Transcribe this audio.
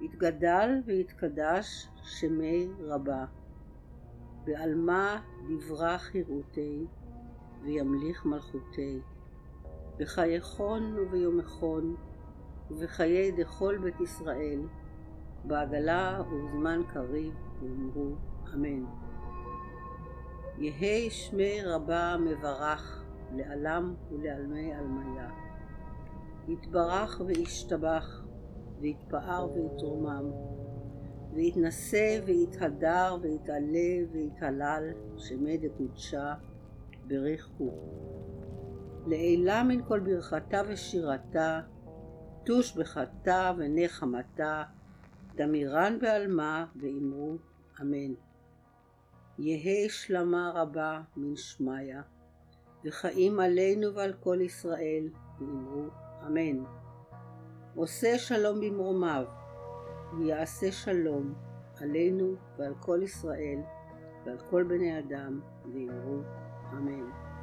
יתגדל ויתקדש שמי רבה, בעלמא דברה חירותי, וימליך מלכותי, בחייכון וביומכון, ובחיי דכל בית ישראל, בעגלה ובזמן קריב, ואמרו אמן. יהי שמי רבה מברך, לעלם ולעלמי עלמיה. יתברך וישתבח, ויתפאר ויתרומם, ויתנשא ויתהדר ויתעלה ויתהלל, שמי דקודשה בריחו. לעילה מן כל ברכתה ושירתה, תוש בחטא ונחמתה, דמירן בעלמה ואמרו אמן. יהי שלמה רבה מן שמיא, וחיים עלינו ועל כל ישראל, ואמרו אמן. עושה שלום במרומיו, ויעשה שלום עלינו ועל כל ישראל ועל כל בני אדם, ואמרו אמן.